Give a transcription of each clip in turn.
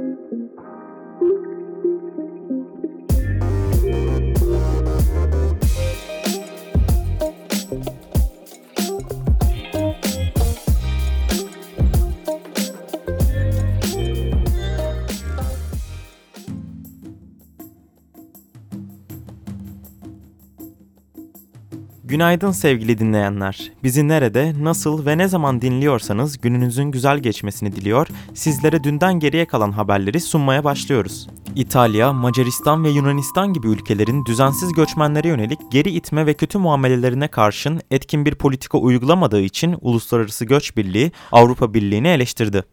thank you Günaydın sevgili dinleyenler. Bizi nerede, nasıl ve ne zaman dinliyorsanız gününüzün güzel geçmesini diliyor, sizlere dünden geriye kalan haberleri sunmaya başlıyoruz. İtalya, Macaristan ve Yunanistan gibi ülkelerin düzensiz göçmenlere yönelik geri itme ve kötü muamelelerine karşın etkin bir politika uygulamadığı için Uluslararası Göç Birliği Avrupa Birliği'ni eleştirdi.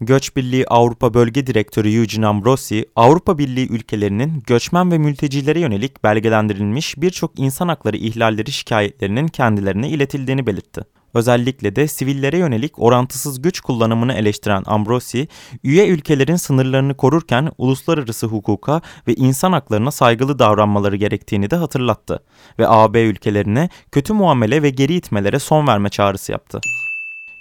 Göç Birliği Avrupa Bölge Direktörü Eugene Ambrosi, Avrupa Birliği ülkelerinin göçmen ve mültecilere yönelik belgelendirilmiş birçok insan hakları ihlalleri şikayetlerinin kendilerine iletildiğini belirtti. Özellikle de sivillere yönelik orantısız güç kullanımını eleştiren Ambrosi, üye ülkelerin sınırlarını korurken uluslararası hukuka ve insan haklarına saygılı davranmaları gerektiğini de hatırlattı ve AB ülkelerine kötü muamele ve geri itmelere son verme çağrısı yaptı.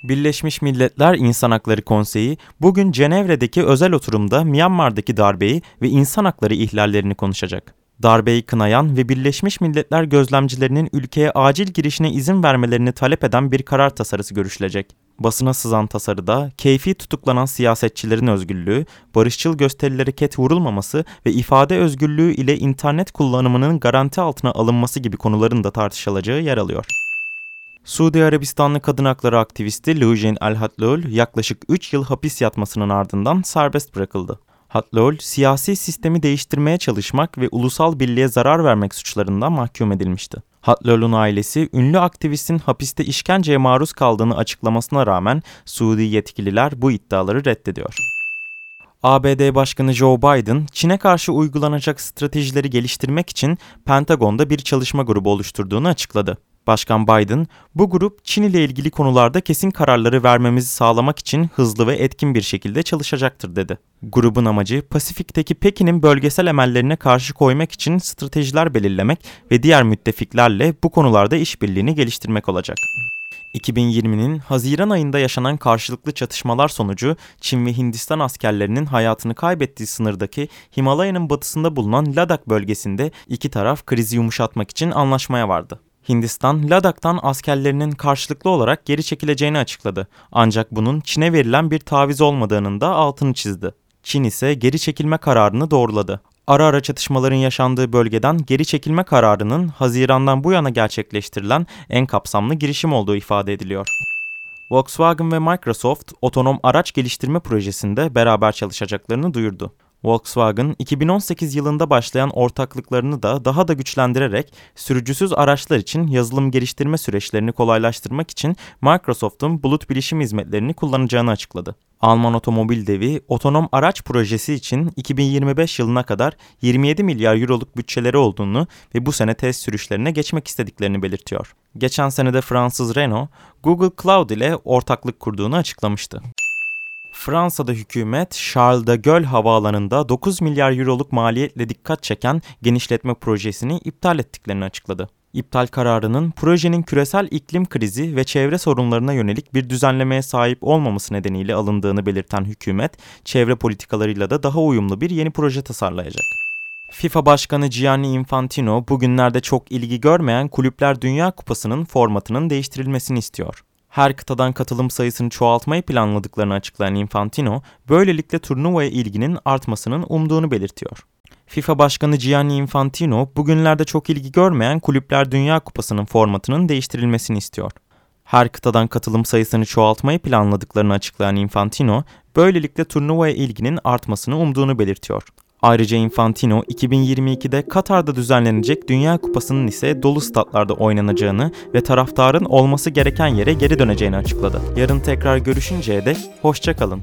Birleşmiş Milletler İnsan Hakları Konseyi bugün Cenevre'deki özel oturumda Myanmar'daki darbeyi ve insan hakları ihlallerini konuşacak. Darbeyi kınayan ve Birleşmiş Milletler gözlemcilerinin ülkeye acil girişine izin vermelerini talep eden bir karar tasarısı görüşülecek. Basına sızan tasarıda keyfi tutuklanan siyasetçilerin özgürlüğü, barışçıl gösterilere ket vurulmaması ve ifade özgürlüğü ile internet kullanımının garanti altına alınması gibi konuların da tartışılacağı yer alıyor. Suudi Arabistanlı kadın hakları aktivisti Lujen El Hatlul yaklaşık 3 yıl hapis yatmasının ardından serbest bırakıldı. Hatlul, siyasi sistemi değiştirmeye çalışmak ve ulusal birliğe zarar vermek suçlarından mahkum edilmişti. Hatlul'un ailesi ünlü aktivistin hapiste işkenceye maruz kaldığını açıklamasına rağmen Suudi yetkililer bu iddiaları reddediyor. ABD Başkanı Joe Biden, Çin'e karşı uygulanacak stratejileri geliştirmek için Pentagon'da bir çalışma grubu oluşturduğunu açıkladı. Başkan Biden, bu grup Çin ile ilgili konularda kesin kararları vermemizi sağlamak için hızlı ve etkin bir şekilde çalışacaktır dedi. Grubun amacı Pasifik'teki Pekin'in bölgesel emellerine karşı koymak için stratejiler belirlemek ve diğer müttefiklerle bu konularda işbirliğini geliştirmek olacak. 2020'nin Haziran ayında yaşanan karşılıklı çatışmalar sonucu Çin ve Hindistan askerlerinin hayatını kaybettiği sınırdaki Himalaya'nın batısında bulunan Ladakh bölgesinde iki taraf krizi yumuşatmak için anlaşmaya vardı. Hindistan, Ladak'tan askerlerinin karşılıklı olarak geri çekileceğini açıkladı. Ancak bunun Çin'e verilen bir taviz olmadığının da altını çizdi. Çin ise geri çekilme kararını doğruladı. Ara ara çatışmaların yaşandığı bölgeden geri çekilme kararının Haziran'dan bu yana gerçekleştirilen en kapsamlı girişim olduğu ifade ediliyor. Volkswagen ve Microsoft otonom araç geliştirme projesinde beraber çalışacaklarını duyurdu. Volkswagen 2018 yılında başlayan ortaklıklarını da daha da güçlendirerek sürücüsüz araçlar için yazılım geliştirme süreçlerini kolaylaştırmak için Microsoft'un bulut bilişim hizmetlerini kullanacağını açıkladı. Alman otomobil devi otonom araç projesi için 2025 yılına kadar 27 milyar euroluk bütçeleri olduğunu ve bu sene test sürüşlerine geçmek istediklerini belirtiyor. Geçen sene de Fransız Renault, Google Cloud ile ortaklık kurduğunu açıklamıştı. Fransa'da hükümet Charles de Gaulle havaalanında 9 milyar euroluk maliyetle dikkat çeken genişletme projesini iptal ettiklerini açıkladı. İptal kararının projenin küresel iklim krizi ve çevre sorunlarına yönelik bir düzenlemeye sahip olmaması nedeniyle alındığını belirten hükümet, çevre politikalarıyla da daha uyumlu bir yeni proje tasarlayacak. FIFA Başkanı Gianni Infantino bugünlerde çok ilgi görmeyen Kulüpler Dünya Kupası'nın formatının değiştirilmesini istiyor her kıtadan katılım sayısını çoğaltmayı planladıklarını açıklayan Infantino, böylelikle turnuvaya ilginin artmasının umduğunu belirtiyor. FIFA Başkanı Gianni Infantino, bugünlerde çok ilgi görmeyen Kulüpler Dünya Kupası'nın formatının değiştirilmesini istiyor. Her kıtadan katılım sayısını çoğaltmayı planladıklarını açıklayan Infantino, böylelikle turnuvaya ilginin artmasını umduğunu belirtiyor. Ayrıca Infantino 2022'de Katar'da düzenlenecek Dünya Kupası'nın ise dolu statlarda oynanacağını ve taraftarın olması gereken yere geri döneceğini açıkladı. Yarın tekrar görüşünceye dek hoşçakalın.